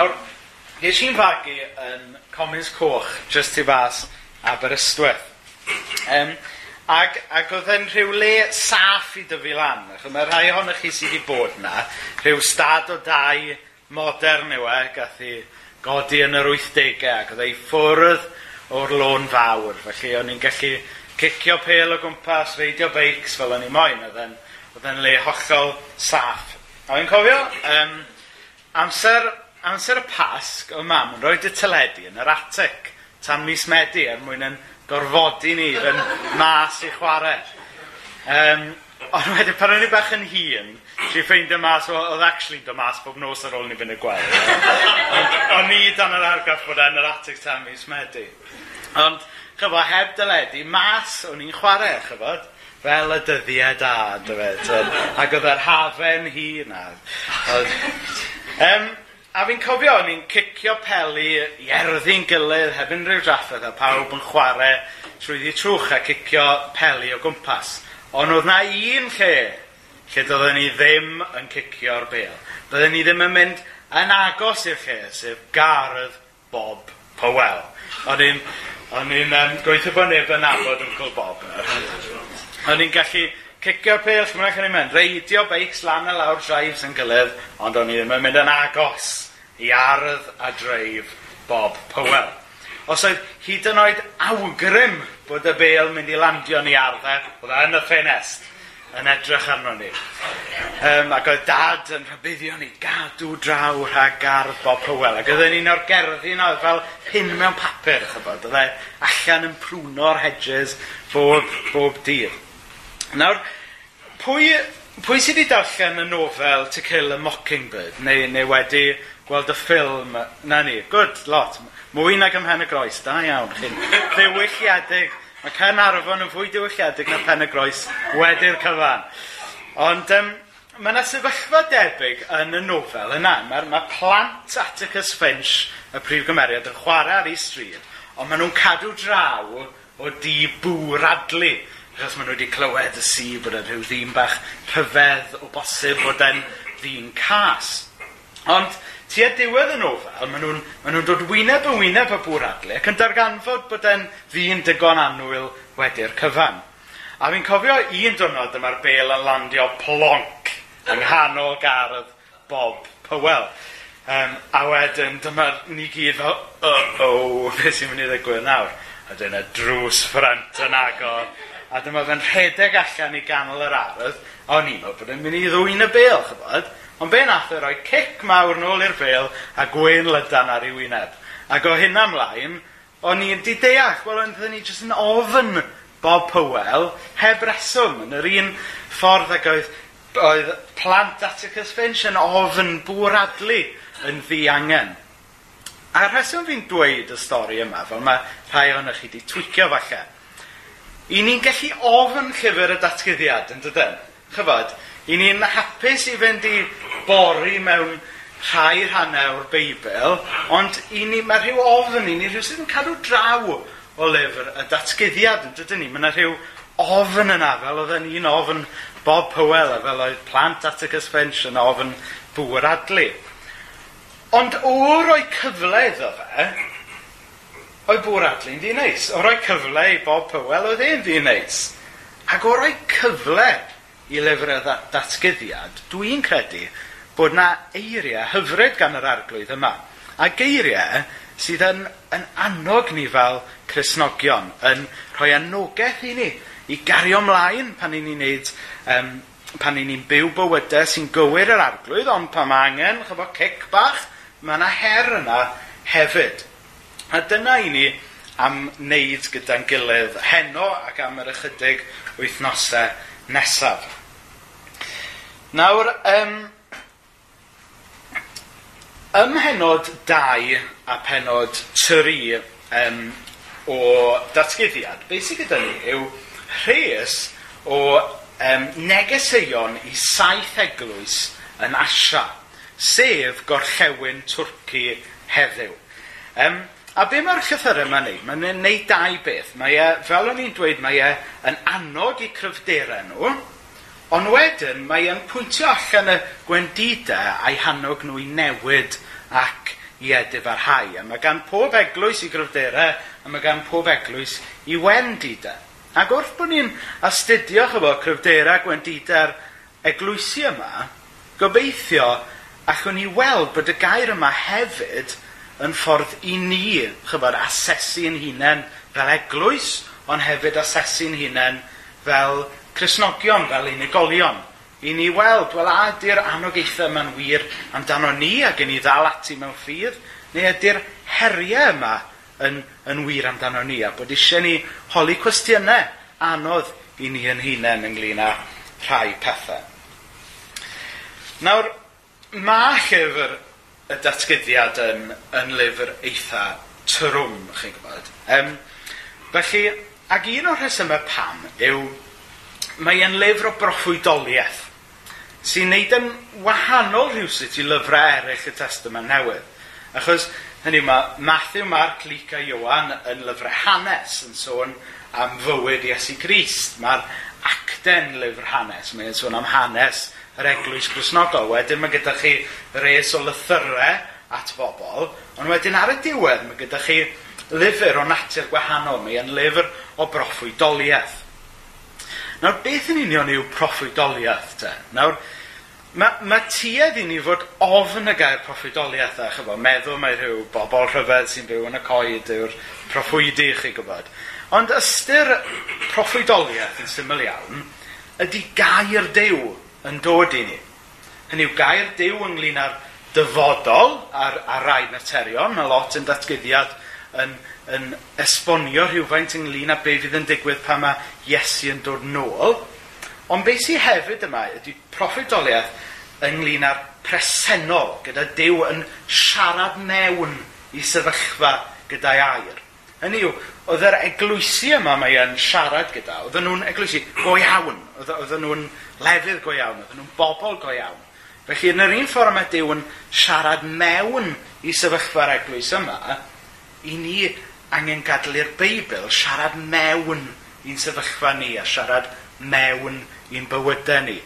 Nawr, ges i'n fagu yn Comins Coch, just i fas Aberystwyth. Um, ac, ac oedd e'n rhyw le saff i dyfu lan. Mae rhai ohonych chi sydd wedi bod yna, rhyw stad o dau modern yw e, gath i godi yn yr 80au, ac oedd ei ffwrdd o'r lôn fawr. Felly o'n i'n gallu cicio pel o gwmpas, reidio beics fel o'n i moyn. Oedd e'n le hollol saff. A o'n i'n cofio, um, amser amser y pasg, o mam yn rhoi rhoi'r teledu yn yr atic tan mis Medi er mwyn yn gorfodi ni yn mas i chwarae. Um, ond wedyn, pan o'n i bach yn hun, Ti'n ffeindio mas, oedd actually do mas bob nos ar ôl ni fynd y gweld. O'n i dan yr argraff bod e'n yr atig tan mis Medi. Ond, chyfo, heb dyledu, mas o'n i'n chwarae, chyfod, fel y dyddiau da, dyfed. Ac oedd yr hafen hi na. Um, A fi'n cofio, o'n i'n cicio peli i erddi'n gilydd heb unrhyw drafferth a pawb yn chwarae trwyddi trwch a cicio peli o gwmpas. Ond oedd na un lle lle doedden ni ddim yn cicio'r bel. Doedden ni ddim yn mynd yn agos i'r lle, sef Gardd Bob Powell. O'n i'n, on i'n um, gweithio bod neb yn abod Uncle Bob. O'n i'n gallu cicio'r pêl, mae'n eich yn mynd, reidio beics lan y lawr drives yn gilydd, ond o'n i ddim yn mynd yn agos i ardd a dreif Bob Powell. Os oedd hyd yn oed awgrym bod y bêl mynd i landio ni arddau, e, oedd e yn y ffenest yn edrych arno ni. Um, ac oedd dad yn rhybuddio ni gadw draw rhag ardd Bob Powell. Ac oedd yn un o'r gerddi yna, fel pin mewn papur, chybod. Oedd e allan yn prwno'r hedges bob, bob dydd. Nawr, pwy, pwy sydd wedi darllen y nofel To Kill a Mockingbird, neu, neu wedi gweld y ffilm, na ni, good, lot, mwy nag ymhen y groes, da iawn, chi'n ddiwylliadig, mae Caernarfon yn fwy diwylliadig na pen y groes wedi'r cyfan. Ond um, mae yna sefyllfa debyg yn y nofel yna. Mae, mae plant Atticus Finch, y prif gymeriad, yn chwarae ar ei stryd, ond maen nhw'n cadw draw o di bwradlu achos maen nhw wedi clywed y si bod yn rhyw ddyn bach rhyfedd o bosib bod e'n ddyn cas. Ond tua diwedd y nofel, maen nhw'n ma nhw dod wyneb yn wyneb y bwr adle ac yn darganfod bod e'n ddyn digon anwyl wedi'r cyfan. A fi'n cofio un dwrnod yma'r bel yn landio plonc yng nghanol gardd Bob Powell. Um, a wedyn, dyma ni gyd fel, uh-oh, beth sy'n mynd i ddigwydd nawr? A dyna drws ffrant yn agor a dyma fe'n rhedeg allan i ganol yr ardd, a o'n i'n meddwl bod e'n mynd i ddwyn y bel, chybod? Ond be nath e roi cic mawr nôl i'r bel a gwein lydan ar ei wyneb. Ac o hynna mlaen, o'n i'n di deall, wel o'n ni jyst yn ofyn Bob Powell heb reswm yn yr un ffordd ac oedd, oedd plant Atticus Finch yn ofyn bwradlu yn ddi angen. A'r rheswm fi'n dweud y stori yma, fel mae rhai o'n chi wedi twicio falle, I ni'n gallu ofyn llyfr y datgyddiad yn dydyn? Chyfod, i ni'n hapus i fynd i bori mewn rhai rhannau o'r Beibl, ond i ni, mae rhyw ofyn i ni, rhyw sydd yn cadw draw o lyfr y datgyddiad yn dydyn ni? Mae yna rhyw ofyn yna, fel oedd yn un ofyn Bob Powell, fel oedd plant Atticus Finch yn ofyn bwyr adlu. Ond o'r o'i cyfle iddo fe, Oedd bwr adlu'n ddi neis. O roi cyfle i Bob Powell, oedd e'n ddi neis. Ac o roi cyfle i lyfrau dat datgyddiad, dwi'n credu bod na eiriau hyfryd gan yr arglwydd yma. A geiriau sydd yn, yn annog ni fel Cresnogion, yn rhoi anogaeth i ni i gario ymlaen pan ni'n neud um, pan ni'n ni'n byw bywydau sy'n gywir yr arglwydd, ond pan mae angen, chyfo, cic bach, mae yna her yna hefyd. A dyna i ni am wneud gyda'n gilydd heno ac am yr ychydig wythnosau nesaf. Nawr, yym, ym mhenod 2 a penod 3 yym, o datgyddiad, beth sydd gyda ni yw rhes o yym, negeseuon i saith eglwys yn Asia, sef gorllewin Twrci heddiw. Yym, A be mae'r llythyrau yma'n neud? Mae'n neud dau beth. Mae e, fel o'n i'n dweud, mae e yn annog i cryfderau nhw, ond wedyn mae e'n pwyntio allan y gwendidau a'i hannog nhw i newid ac i edif ar hau. A mae gan pob eglwys i gryfderau, a mae gan pob eglwys i wendidau. Ac wrth bod ni'n astudio chyfo cryfderau gwendidau'r eglwysi yma, gobeithio allwn ni weld bod y gair yma hefyd yn ffordd i ni, chybod, asesu'n hunain fel eglwys, ond hefyd asesu'n hunain fel Cresnogion, fel unigolion. I ni weld, wel, a ydy'r anogaethau yma'n wir amdano ni ac yn ei ddal ati mewn ffydd, neu ydy'r heriau yma yn, yn wir amdano ni, a bod eisiau ni holi cwestiynau anodd i ni yn hunain ynglyn â rhai pethau. Nawr, mae llyfr y datgyddiad yn, yn lyfr eitha trwm, chi'n gwybod. Um, felly, ac un o'r rhesymau pam yw mae e'n lyfr o broffwydoliaeth sy'n neud yn wahanol rhywsut i lyfrau eraill y testament newydd. Achos, hynny mae Matthew, Mark, Luc a Iowan yn lyfrau hanes yn sôn am fywyd Iesu Grist. Mae'r acten lyfr hanes, mae'n sôn am hanes yr eglwys grisnogol. Wedyn mae gyda chi res o lythyrau at bobl, ond wedyn ar y diwedd mae gyda chi lyfr o natur gwahanol, mae yn lyfr o broffwydoliaeth. Nawr, beth yn union yw proffwydoliaeth te? Nawr, mae, ma tuedd i ni fod ofn y gair proffwydoliaeth a chyfo, meddwl mae rhyw bobl rhyfedd sy'n byw yn y coed yw'r proffwydi chi gwybod. Ond ystyr proffwydoliaeth yn syml iawn ydy gair dew yn dod i ni. Hynny yw gair dew ynglyn â'r dyfodol a'r, ar rai materion. Mae lot yn datgyddiad yn, yn esbonio rhywfaint ynglyn â be fydd yn digwydd pan mae Iesu yn dod nôl. Ond beth sydd hefyd yma ydy proffwydoliaeth ynglyn â'r presennol, gyda dew yn siarad mewn i sefyllfa gyda'i air. Hynny yw, oedd yr eglwysi yma mae yn siarad gyda, oedden nhw'n eglwysi go iawn, oedden nhw'n lefydd go iawn, oedden nhw'n bobl go iawn. Felly, yn yr un ffordd mae Dyw yn siarad mewn i sefyllfa'r eglwys yma, i ni angen gadlu'r Beibl siarad mewn i'n sefyllfa ni a siarad mewn i'n bywydau ni.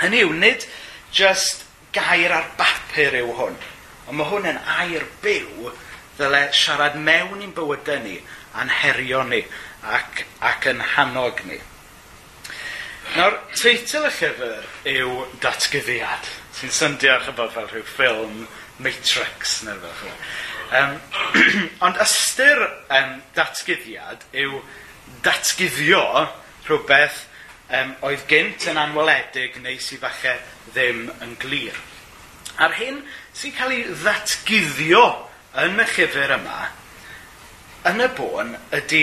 Hynny yw, nid just gair ar bapur yw hwn, ond mae hwn yn air byw ddyle siarad mewn i'n bywydau ni a'n herio ni ac, ac yn hanog ni. Nawr, teitl y llyfr yw Datgyddiad, sy'n syndio chybod fel rhyw ffilm Matrix neu fel. Um, ond ystyr um, datgyddiad yw datgyddio rhywbeth um, oedd gynt yn anweledig neu sydd falle ddim yn glir. A'r hyn sy'n cael ei ddatgyddio yn y llyfr yma, yn y bôn ydy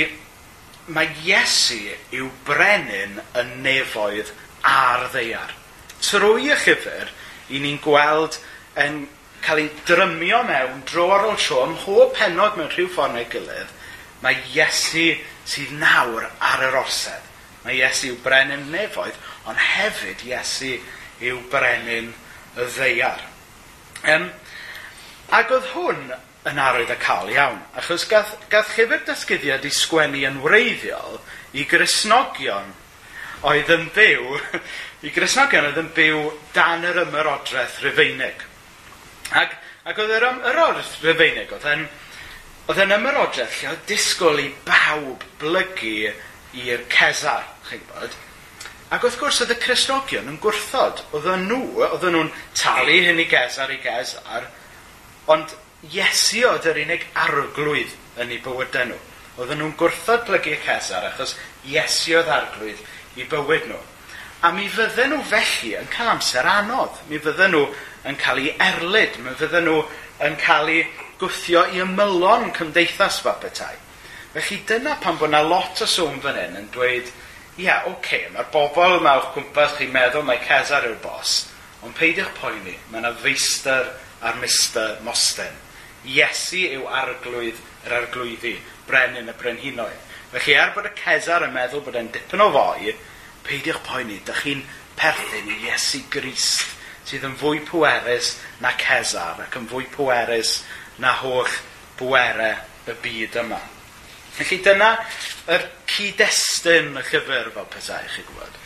mae Iesu yw brenin y nefoedd a'r ddeiar. Trwy y llyfr, i ni'n gweld yn cael ei drymio mewn dro ar ôl tro ym mhob penod mewn rhyw ffordd neu gilydd, mae Iesu sydd nawr ar yr orsedd. Mae Iesu yw brenin nefoedd, ond hefyd Iesu yw brenin y ddeiar. Um, ac oedd hwn yn arwydd y cael iawn. Achos gath, gath llyfr dysgyddiad i sgwennu yn wreiddiol i grisnogion oedd yn byw, i grisnogion oedd yn byw dan yr ymyrodraeth Rufeinig. Ac, ac oedd yr ymyrodraeth Rufeinig, oedd yn, oedd yn ymyrodraeth lle oedd disgwyl i bawb blygu i'r cesar, chi'n gwybod? Ac wrth gwrs, oedd y Cresnogion yn gwrthod. oedd nhw, oedd nhw'n talu hyn i gesar i gesar, ond Iesu oedd yr unig arglwydd yn eu bywydau nhw. Oedden nhw'n gwrthod gwrthodlygu Cesar achos Iesu oedd arglwydd i bywyd nhw. A mi fydden nhw felly yn cael amser anodd. Mi fydden nhw yn cael eu erlyd. Mi fydden nhw yn cael eu gwthio i ymylon cymdeithas fel petai. Felly dyna pan bod yna lot o sôn fan hyn yn dweud, ia, yeah, oce, okay, mae'r bobl yma o'ch cwmpas chi'n meddwl mae Cesar yw'r bos, ond peidiwch poeni, mae yna feistr ar mister Mosten. Iesu yw arglwydd yr arglwyddi, brenin y brenhinoedd. Felly er bod y Cesar yn meddwl bod e'n dipyn o foi, peidiwch poeni, dych chi'n perthyn i Iesu Grist sydd yn fwy pwerus na Cesar ac yn fwy pwerus na holl bwerau y byd yma. Felly dyna yr cyd-destun y llyfr fel petai chi gwybod.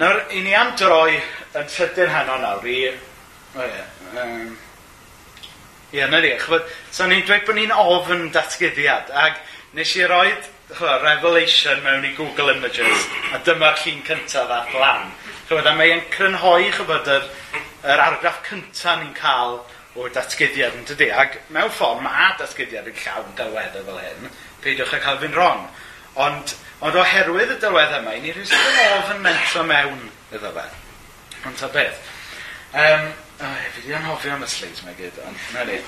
Nawr, i ni am droi yn trydyn heno nawr i... O ie, um, Ie, na di. Chfod, so ni'n dweud bod ni'n ofn datgyddiad. ac nes i roed chwa, Revelation mewn i Google Images, a dyma'r llun cyntaf ar glan. Chfod, a mae'n crynhoi chfod yr, yr argraff cyntaf ni'n cael o datgyddiad yn dydi. Ac mewn ffordd mae datgyddiad yn llawn dylweddau fel hyn, peidiwch â cael fy'n ron. Ond, ond oherwydd y dylweddau yma, ni'n rhywbeth yn ofn mentro mewn iddo fe. Ond ta beth. Um, Ai, fi di anhofio am y sleids mae gyd, ond na ni.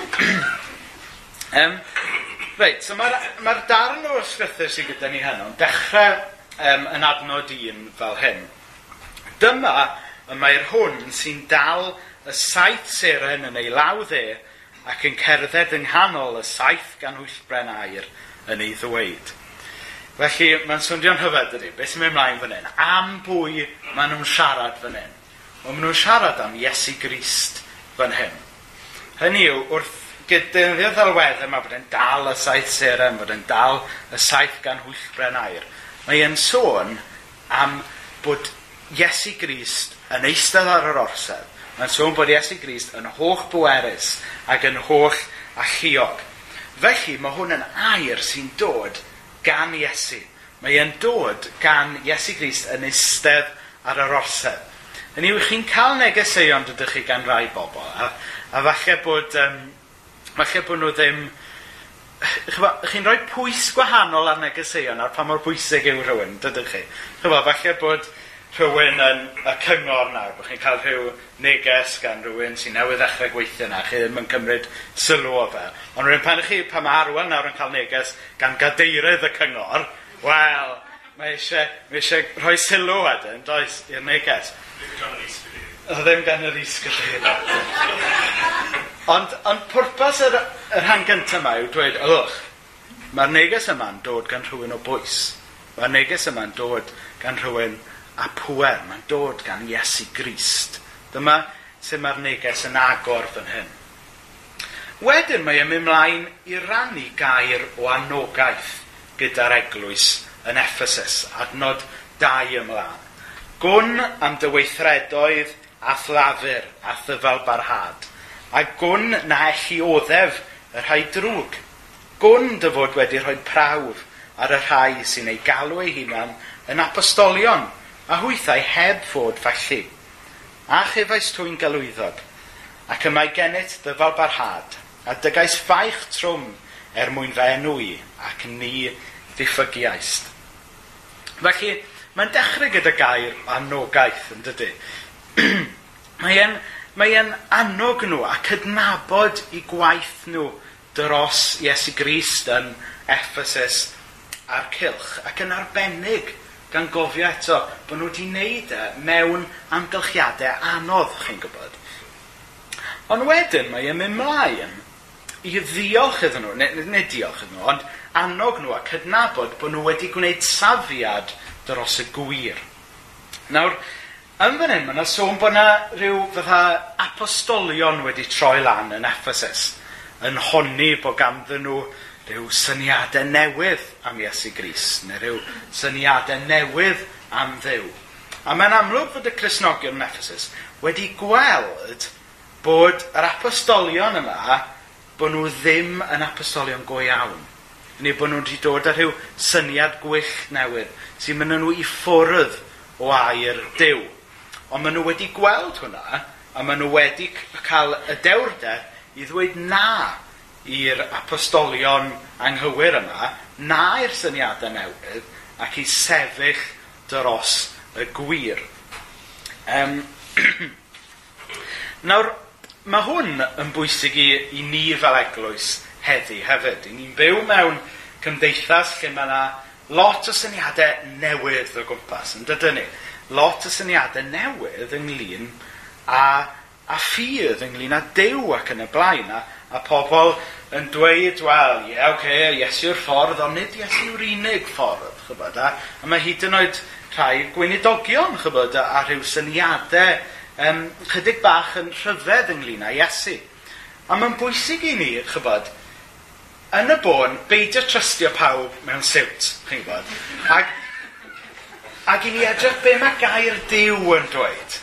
um, reit, so mae'r ma darn o ysgrythau sydd gyda ni heno yn dechrau um, yn adnod un fel hyn. Dyma y mae'r hwn sy'n dal y saith seren yn ei law dde ac yn cerdded yng nghanol y saith gan wyllbren air yn ei ddweud. Felly, mae'n swndio'n hyfed ydy, beth sy'n mynd ymlaen fan hyn? Am bwy maen nhw'n siarad fan hyn? Ond maen nhw'n siarad am Iesu Grist fan hyn. Hynny yw, wrth gydynfio ddelweddau mae bod yn dal y saith seren, bod yn dal y saith gan hwyllbren air. Mae e'n sôn am bod Iesu Grist yn eistedd ar yr orsedd. Mae'n sôn bod Iesu Grist yn holl bwerus ac yn holl alluog. Felly mae hwn yn air sy'n dod gan Iesu. Mae e'n dod gan Iesu Grist yn eistedd ar yr orsedd. Yn yw chi'n cael negeseuon dydych chi gan rai bobl, a, a falle bod, um, falle bod nhw ddim... Chi'n rhoi pwys gwahanol ar negeseuon ar pa mor bwysig yw rhywun, dydych chi. Chyfa, falle bod rhywun yn y cyngor nawr, bod chi'n cael rhyw neges gan rhywun sy'n newydd ddechrau gweithio na, chi ddim yn cymryd sylw o fe. Ond rhywun pan chi, pan mae Arwel nawr yn cael neges gan gadeirydd y cyngor, wel, mae eisiau, mae eisiau rhoi sylw wedyn, does, i'r neges. Oedd ddim gan yr isgwyl. E ond, ond pwrpas yr, yr rhan gyntaf yma yw dweud, ych, mae'r neges yma'n dod gan rhywun o bwys. Mae'r neges yma'n dod gan rhywun a pwer. Mae'n dod gan Iesu Grist. Dyma sy'n mae'r neges yn agor fan hyn. Wedyn mae ym ymlaen i rannu gair o anogaeth gyda'r eglwys yn Ephesus, adnod 2 ymlaen. Gwn am dy weithredoedd a thlafur a thyfal barhad, a gwn na elli oddef y rhai drwg. Gwn dy fod wedi rhoi prawf ar y rhai sy'n ei galw ei hunan yn apostolion, a hwythau heb fod felly. A chefais twyn galwyddog, ac y mae gennyt dyfal barhad, a dygais ffaich trwm er mwyn fe enw ac ni ddiffygiaist. Felly, mae'n dechrau gyda gair anogaeth, yn dydy. mae e'n mae annog nhw a cydnabod i gwaith nhw dros Iesu Grist yn Ephesus a'r cilch. Ac yn arbennig gan gofio eto bod nhw wedi wneud e mewn amgylchiadau anodd, chi'n gwybod. Ond wedyn mae e'n mynd mlaen i ddiolch iddyn nhw, neu, neu diolch iddyn nhw, ond annog nhw a cydnabod bod nhw wedi gwneud safiad dros y gwir. Nawr, yn fan hyn, mae yna sôn bod yna rhyw fatha apostolion wedi troi lan yn Ephesus yn honni bod ganddyn nhw rhyw syniadau newydd am Iesu Gris, neu rhyw syniadau newydd am ddew. A mae'n amlwg fod y Cresnogion yn Ephesus wedi gweld bod yr apostolion yma, bod nhw ddim yn apostolion go iawn neu bod nhw wedi dod â rhyw syniad gwych newydd sy'n mynd nhw i ffwrdd o air dew. Ond maen nhw wedi gweld hwnna, a maen nhw wedi cael y dewrder i ddweud na i'r apostolion anghywir yma, na i'r syniadau newydd, ac i sefyll dros y gwir. Um, Nawr, mae hwn yn bwysig i, i ni fel eglwys heddi hefyd. I ni'n byw mewn cymdeithas lle mae yna lot o syniadau newydd o gwmpas, yn dydyn ni? Lot o syniadau newydd ynglyn a, a ffydd, ynglyn â dew ac yn y blaen. A, a pobl yn dweud, wel, ie, yeah, oce, okay, iesu'r ffordd, ond nid iesu'r unig ffordd, chybod? A, a mae hyd yn oed rhai gweinidogion, chybod, a, a rhyw syniadau um, chydig bach yn rhyfedd ynglyn â Iesu. A mae'n bwysig i ni, chybod, yn y bôn, beidio trystio pawb mewn siwt, chi'n gwybod? Ac, ac i ni edrych be mae gair diw yn dweud.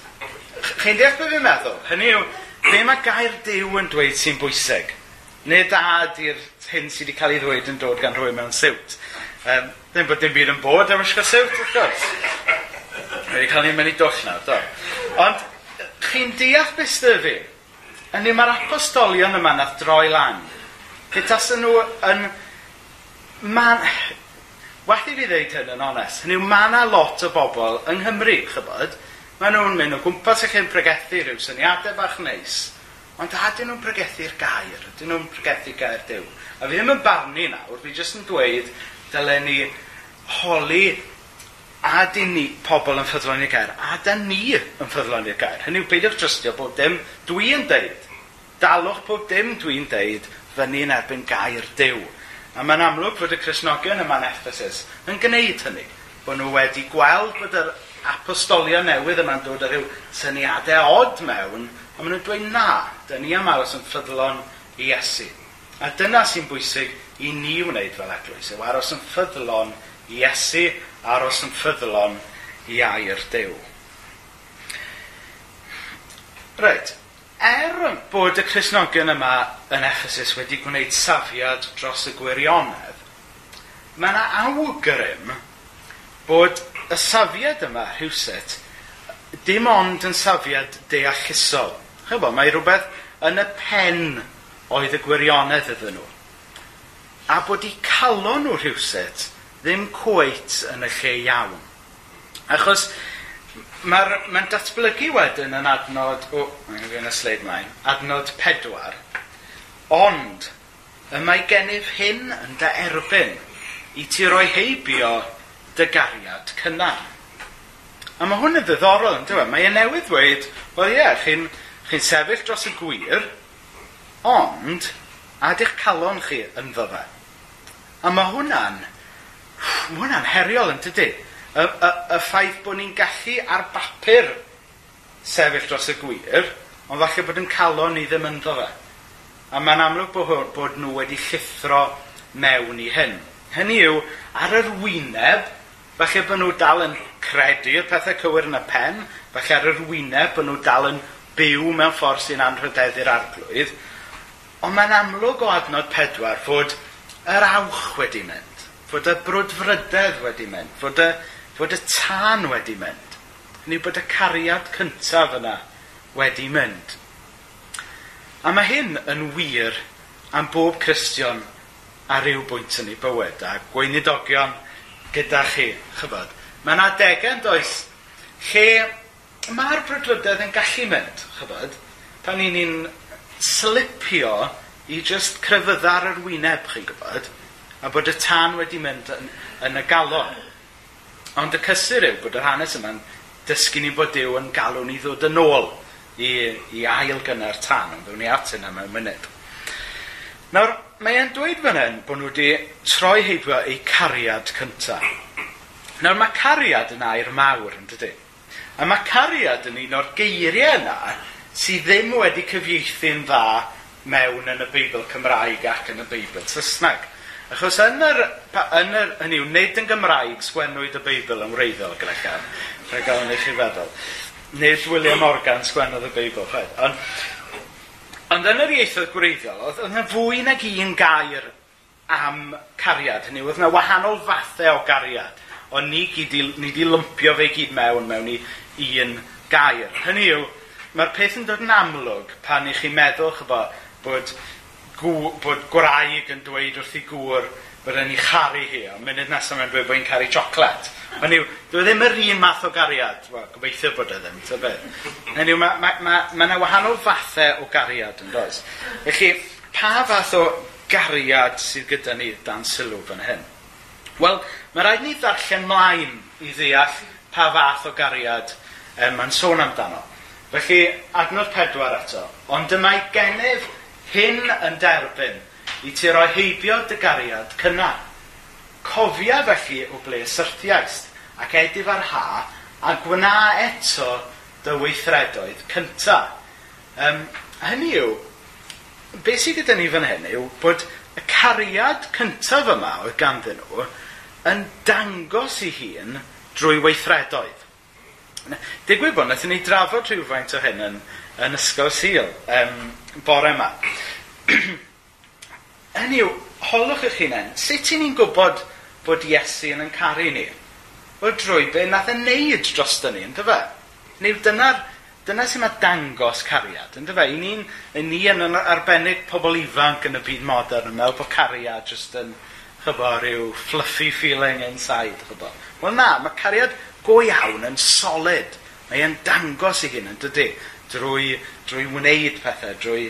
Chi'n deall beth fi'n meddwl? Hynny yw, be mae gair diw yn dweud sy'n bwysig? Neu dad i'r hyn sydd wedi cael ei ddweud yn dod gan rhywun mewn siwt. Um, ddim bod dim byd yn bod am ysgol siwt, wrth gwrs. Mae wedi cael ei mynd i dwll nawr, do. Ond, chi'n deall beth sydd fi? Yn ni mae'r apostolion yma nath droi lan Petasyn nhw yn... Man... Well i fi ddeud hyn yn onest, hynny yw mae yna lot o bobl yng Nghymru, chybod, maen nhw'n mynd o gwmpas eich chi'n pregethu rhyw syniadau bach neis, ond a dyn nhw'n pregethu'r gair, dyn nhw'n pregethu gair dew. A fi ddim yn barnu nawr, fi jyst yn dweud dylen ni holi a dyn ni pobl yn ffyddlon i'r gair, a dyn ni yn ffyddlon i'r gair. Hynny yw, beidiwch trystio bod dim dwi'n deud. Dalwch bod dim dwi'n deud fyny yn erbyn gair Dyw. A mae'n amlwg fod y Cresnogion yma'n Ephesus yn gwneud hynny, bod nhw wedi gweld bod yr apostolion newydd yma'n dod â rhyw syniadau od mewn, a maen nhw'n dweud na, dyn ni am aros yn ffyddlon i Iesu. A dyna sy'n bwysig i ni wneud fel eglwys, yw aros yn ffyddlon i Iesu, aros yn ffyddlon i air dew. Reit, Er bod y Cresnogion yma yn Ephesus wedi gwneud safiad dros y gwirionedd, mae yna awgrym bod y safiad yma rhywset dim ond yn safiad deallusol. Chybo, mae rhywbeth yn y pen oedd y gwirionedd iddyn nhw. A bod i calon nhw rhywset ddim cweit yn y lle iawn. Achos Mae'r mae'n datblygu wedyn yn adnod, o, oh, mae'n gwneud y sleid mlaen, adnod pedwar. Ond, y mae gennyf hyn yn dy erbyn i ti roi heibio dy gariad cynnar. A mae hwn yn ddiddorol, yn dweud, mae e newydd dweud, wel ie, chi'n chi sefyll dros y gwir, ond, ad eich calon chi yn ddyfa. A mae hwnna'n, mae hwna'n heriol yn dydy y, y, y ffaith bod ni'n gallu ar bapur sefyll dros y gwir, ond falle bod yn calon ni ddim ynddo fe. A mae'n amlwg bod, bod nhw wedi llithro mewn i hyn. Hynny yw, ar yr wyneb, falle bod nhw dal yn credu'r pethau cywir yn y pen, falle ar yr wyneb bod nhw dal yn byw mewn ffordd sy'n anrhydeddu'r arglwydd, ond mae'n amlwg o adnod pedwar fod yr awch wedi mynd, fod y brwdfrydedd wedi mynd, fod y fod y tân wedi mynd. Neu bod y cariad cyntaf yna wedi mynd. A mae hyn yn wir am bob Cristion ar ryw bwynt yn ei bywyd a gweinidogion gyda chi, chyfod. Mae'n adegau yn does lle mae'r brydlydedd yn gallu mynd, chyfod, pan ni'n ni'n slipio i just crefyddar yr wyneb, chi'n gwybod, a bod y tân wedi mynd yn, yn y galon. Ond y cysur yw bod yr hanes yma'n dysgu ni bod Dyw yn galw ni ddod yn ôl i, i ail gynnar tan, ond ddwn ni at yna mewn munud. Nawr, mae e'n dweud fan hyn bod nhw wedi troi heibio eu cariad cyntaf. Nawr, mae cariad yn air mawr, yn dydy? A mae cariad yn un o'r geiriau yna sydd ddim wedi cyfieithu'n dda mewn yn y Beibl Cymraeg ac yn y Beibl Saesneg. Achos yn yr, yn yr, hynny yw, nid yn Gymraeg sgwennwyd y Beibl yn wreiddiol gyda gan, rhaid gael yn eich feddwl. Nid William Morgan sgwennodd y Beibl, rhaid. Ond, ond yn yr ieithoedd gwreiddiol, oedd yna fwy nag un gair am cariad. Hynny, oedd yna wahanol fathau o gariad. Ond ni, gyd, ni di lympio fe gyd mewn mewn i un gair. Hynny yw, mae'r peth yn dod yn amlwg pan i chi meddwl chybo, bod gw, bod gwraig yn dweud wrth i gŵr bod yn ei charu hi, ond munud nesaf mae'n dweud bod hi'n caru siocled. Ond yw, dwi e ddim yr un math o gariad, well, gobeithio bod e ddim, ta beth. Ond yw, mae yna ma, ma, ma yna wahanol fathau o gariad yn does. Felly, pa fath o gariad sydd gyda ni dan sylw fan hyn? Wel, mae rhaid ni ddarllen mlaen i ddeall pa fath o gariad um, mae'n sôn amdano. Felly, adnod pedwar eto. Ond dyma'i gennyf hyn yn derbyn i ti roi heibio dy gariad cynnar. Cofia felly o ble syrthiaist ac edif ar ha a gwna eto dy weithredoedd cynta. Um, hynny yw, beth sydd gyda ni fan hyn yw bod y cariad cyntaf yma oedd ganddyn nhw yn dangos i hun drwy weithredoedd. Digwydd bod, nath ni drafod rhywfaint o hyn yn, yn ysgol syl um, bore yma. Hynny yw, holwch eich hunain, sut i ni'n gwybod bod Iesu yn yn caru ni? Wel drwy be nath e wneud dros ni, ynddo fe? Neu dyna'r dyna sy'n mae dangos cariad, ynddo fe? I ni'n ni yn arbennig pobl ifanc yn y byd modern yn meddwl bod cariad jyst yn chybo rhyw fluffy feeling inside, chybo. Wel na, mae cariad go iawn yn solid. Mae e'n dangos i hyn yn dydy drwy, drwy wneud pethau, drwy,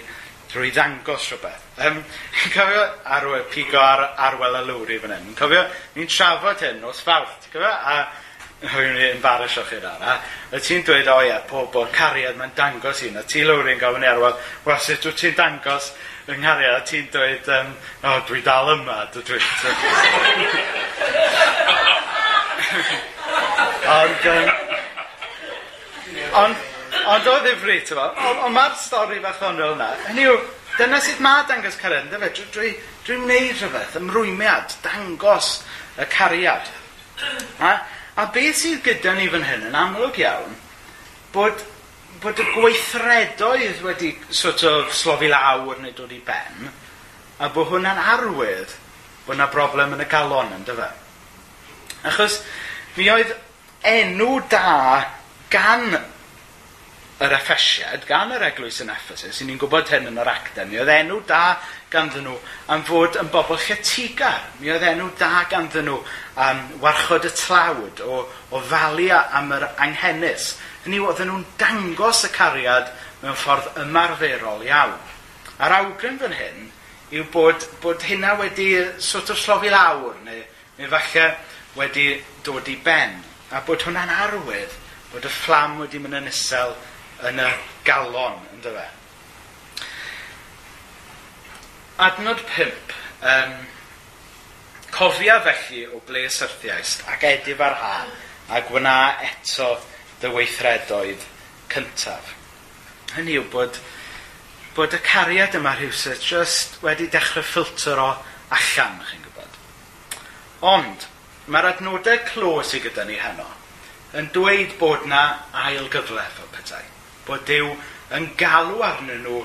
drwy ddangos rhywbeth. Um, ti'n cofio arwe, pigo ar arwel y lwri fan hyn? Cofio, ni'n trafod hyn os fawrth, ti'n cofio? A hwy'n ni embarasio chi ran. A ti'n dweud, o ie, pob o'r cariad mae'n dangos un. A ti lwri'n gofyn i arwel, wel, sut wyt ti'n dangos yng nghariad? A ti'n dweud, um, o, oh, dwi dal yma, dwi. Ond, um, ond, Ond e o ddifri, ti'n fawr. Ond mae'r stori fach o'n rôl yna. Hynny yw, dyna sydd mae dangos caren, dy fe? Dwi'n dwi, dwi wneud rhywbeth, ymrwymiad, dangos y cariad. A, a beth sydd gyda ni fan hyn yn amlwg iawn, bod, bod y gweithredoedd wedi sort of slofi lawr neu dod i ben, a bod hwnna'n arwydd bod yna broblem yn y galon yn dyfa. Achos mi oedd enw da gan yr effesiad gan yr eglwys yn Ephesus, i ni'n gwybod hyn yn yr acta, mi oedd enw da ganddyn nhw am fod yn bobl lletigar. Mi oedd enw da ganddyn nhw am warchod y tlawd o, o falia am yr anghenus. Hynny oedd nhw'n dangos y cariad mewn ffordd ymarferol iawn. A'r awgrym fan hyn yw bod, bod hynna wedi sort o of slofi lawr, neu, neu falle wedi dod i ben, a bod hwnna'n arwydd bod y fflam wedi mynd yn isel yn y galon, ynddo fe. Adnod 5. Um, cofia felly o ble y syrthiaist ac edif ar ha a gwna eto dy weithredoedd cyntaf. Hynny yw bod, bod y cariad yma rhywsyd just wedi dechrau ffilter o allan, chi'n gwybod. Ond, mae'r adnodau clo sydd gyda ni heno yn dweud bod na ail gyflef o pethau bod Dyw yn galw arnyn nhw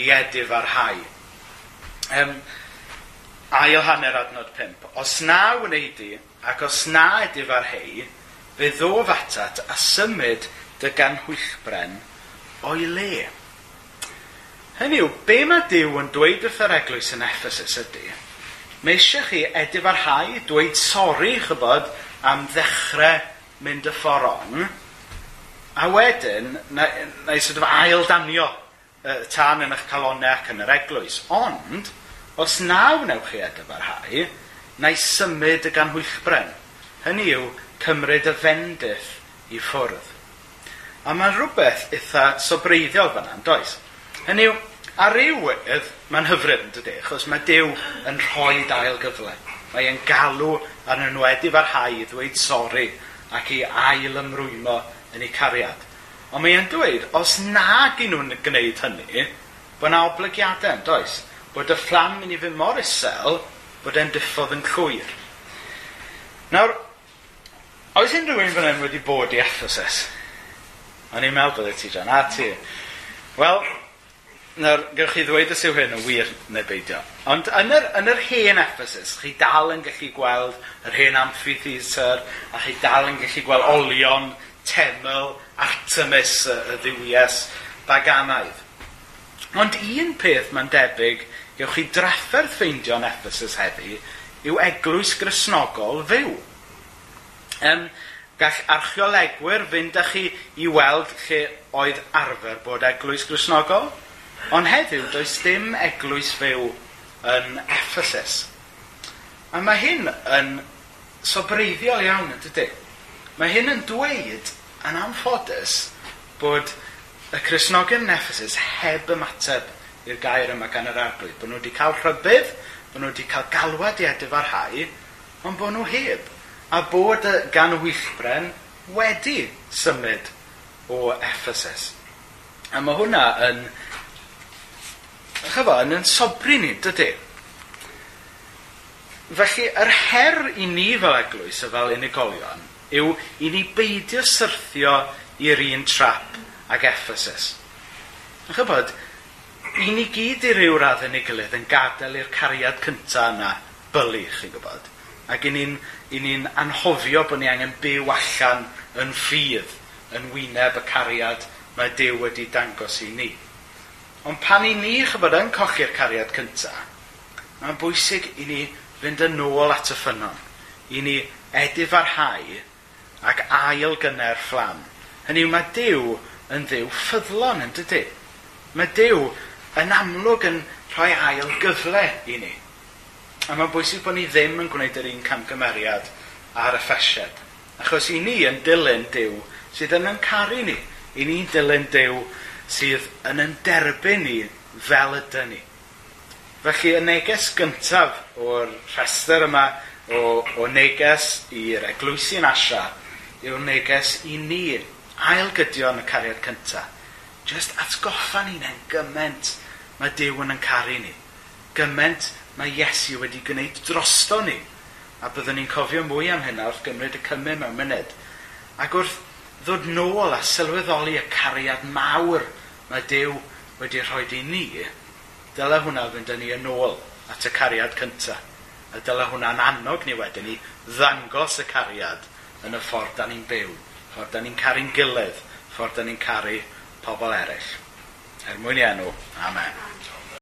i edif ar hau. Um, ail hanner adnod 5. Os na wneud i, ac os na edif ar hei, fe ddof atat a symud dy ganhwyllbren o'i le. Hynny yw, be mae Dyw yn dweud wrth yr eglwys yn Ephesus ydy, mae eisiau chi edif ar hau, dweud sori, chybod, am ddechrau mynd y ffordd on, A wedyn, na, na i sort of ail danio uh, tan yn eich calonau ac yn yr eglwys. Ond, os naw newch chi edryfarhau, na i symud y ganhwylchbren. Hynny yw, cymryd y fendith i ffwrdd. A mae'n rhywbeth eitha sobreiddiol fan'na, does? Hynny yw, ar rywydd, mae'n hyfryd yn dydy, achos mae Dyw yn rhoi dael gyfle. Mae e'n galw ar a'n enwedig farhau i ddweud sori ac i ail ymrwymo yn eu cariad. Ond mae e'n dweud, os na gyn nhw'n gwneud hynny, bod yna oblygiadau yn does. Bod y fflam mynd i fy mor isel, bod e'n diffodd yn llwyr. Nawr, oes unrhyw un fan hyn wedi bod i Ephesus? O'n i'n meddwl bod e ti, John, a ti. Wel, nawr, gewch chi ddweud os yw hyn yn wir neu beidio. Ond yn yr, yn yr hen Ephesus, chi dal yn gallu gweld yr hen amphitheatr, a chi dal yn gallu gweld olion, teml Artemis y, y ddiwies baganaidd. Ond un peth mae'n debyg gewch chi drafferth ffeindio'n Ephesus heddi yw eglwys grisnogol fyw. Um, gall archeolegwyr fynd â chi i weld lle oedd arfer bod eglwys grisnogol, ond heddiw does dim eglwys fyw yn Ephesus. A mae hyn yn sobreiddiol iawn, yn dydy? Mae hyn yn dweud, yn anffodus, bod y Cresnogion yn Ephesus heb ymateb i'r gair yma gan yr arglwydd. Bod nhw wedi cael rhybydd, bod nhw wedi cael galwad i edrych ar hau, ond bod nhw heb. A bod y gan wyllbren wedi symud o Ephesus. A mae hwnna yn, chyfo, yn yn sobri ni, dydy? Felly, yr her i ni fel eglwys a fel unigolion yw i ni beidio syrthio i'r un trap ag Ephesus. Yn chybod, i ni gyd i ryw radd yn ei gilydd yn gadael i'r cariad cyntaf yna bylu, chi'n gwybod. Ac i ni'n ni, ni anhofio bod ni angen byw allan yn ffydd yn wyneb y cariad mae Dyw wedi dangos i ni. Ond pan i ni, chybod, yn colli'r cariad cyntaf, mae'n bwysig i ni fynd yn ôl at y ffynon, i ni edifarhau ac ail gynnar fflam. Hynny yw, mae Dyw yn ddiw ffyddlon yn dydy. Mae Dyw yn amlwg yn rhoi ail gyfle i ni. A mae'n bwysig bod ni ddim yn gwneud yr un camgymeriad a'r y ffesied. Achos i ni yn dilyn Dyw sydd yn yn caru ni. I ni'n dilyn Dyw sydd yn yn derbyn ni fel ydy ni. Felly y neges gyntaf o'r rhestr yma o, o neges i'r eglwysi'n Asia yw'r neges i ni, ailgydio yn y cariad cyntaf. Just atgoffa ni'n en gyment mae Dyw yn yn caru ni. Gyment mae Iesu wedi gwneud drosto ni. A byddwn ni'n cofio mwy am hynna wrth gymryd y cymru mewn myned. Ac wrth ddod nôl a sylweddoli y cariad mawr mae Dyw wedi rhoi i ni, dyle hwnna fynd â ni yn ôl at y cariad cyntaf. A dyle hwnna'n annog ni wedyn ni ddangos y cariad yn y ffordd da ni'n byw, ffordd da ni'n caru'n gilydd, ffordd da ni'n caru pobl eraill. Er mwyn i enw, amen.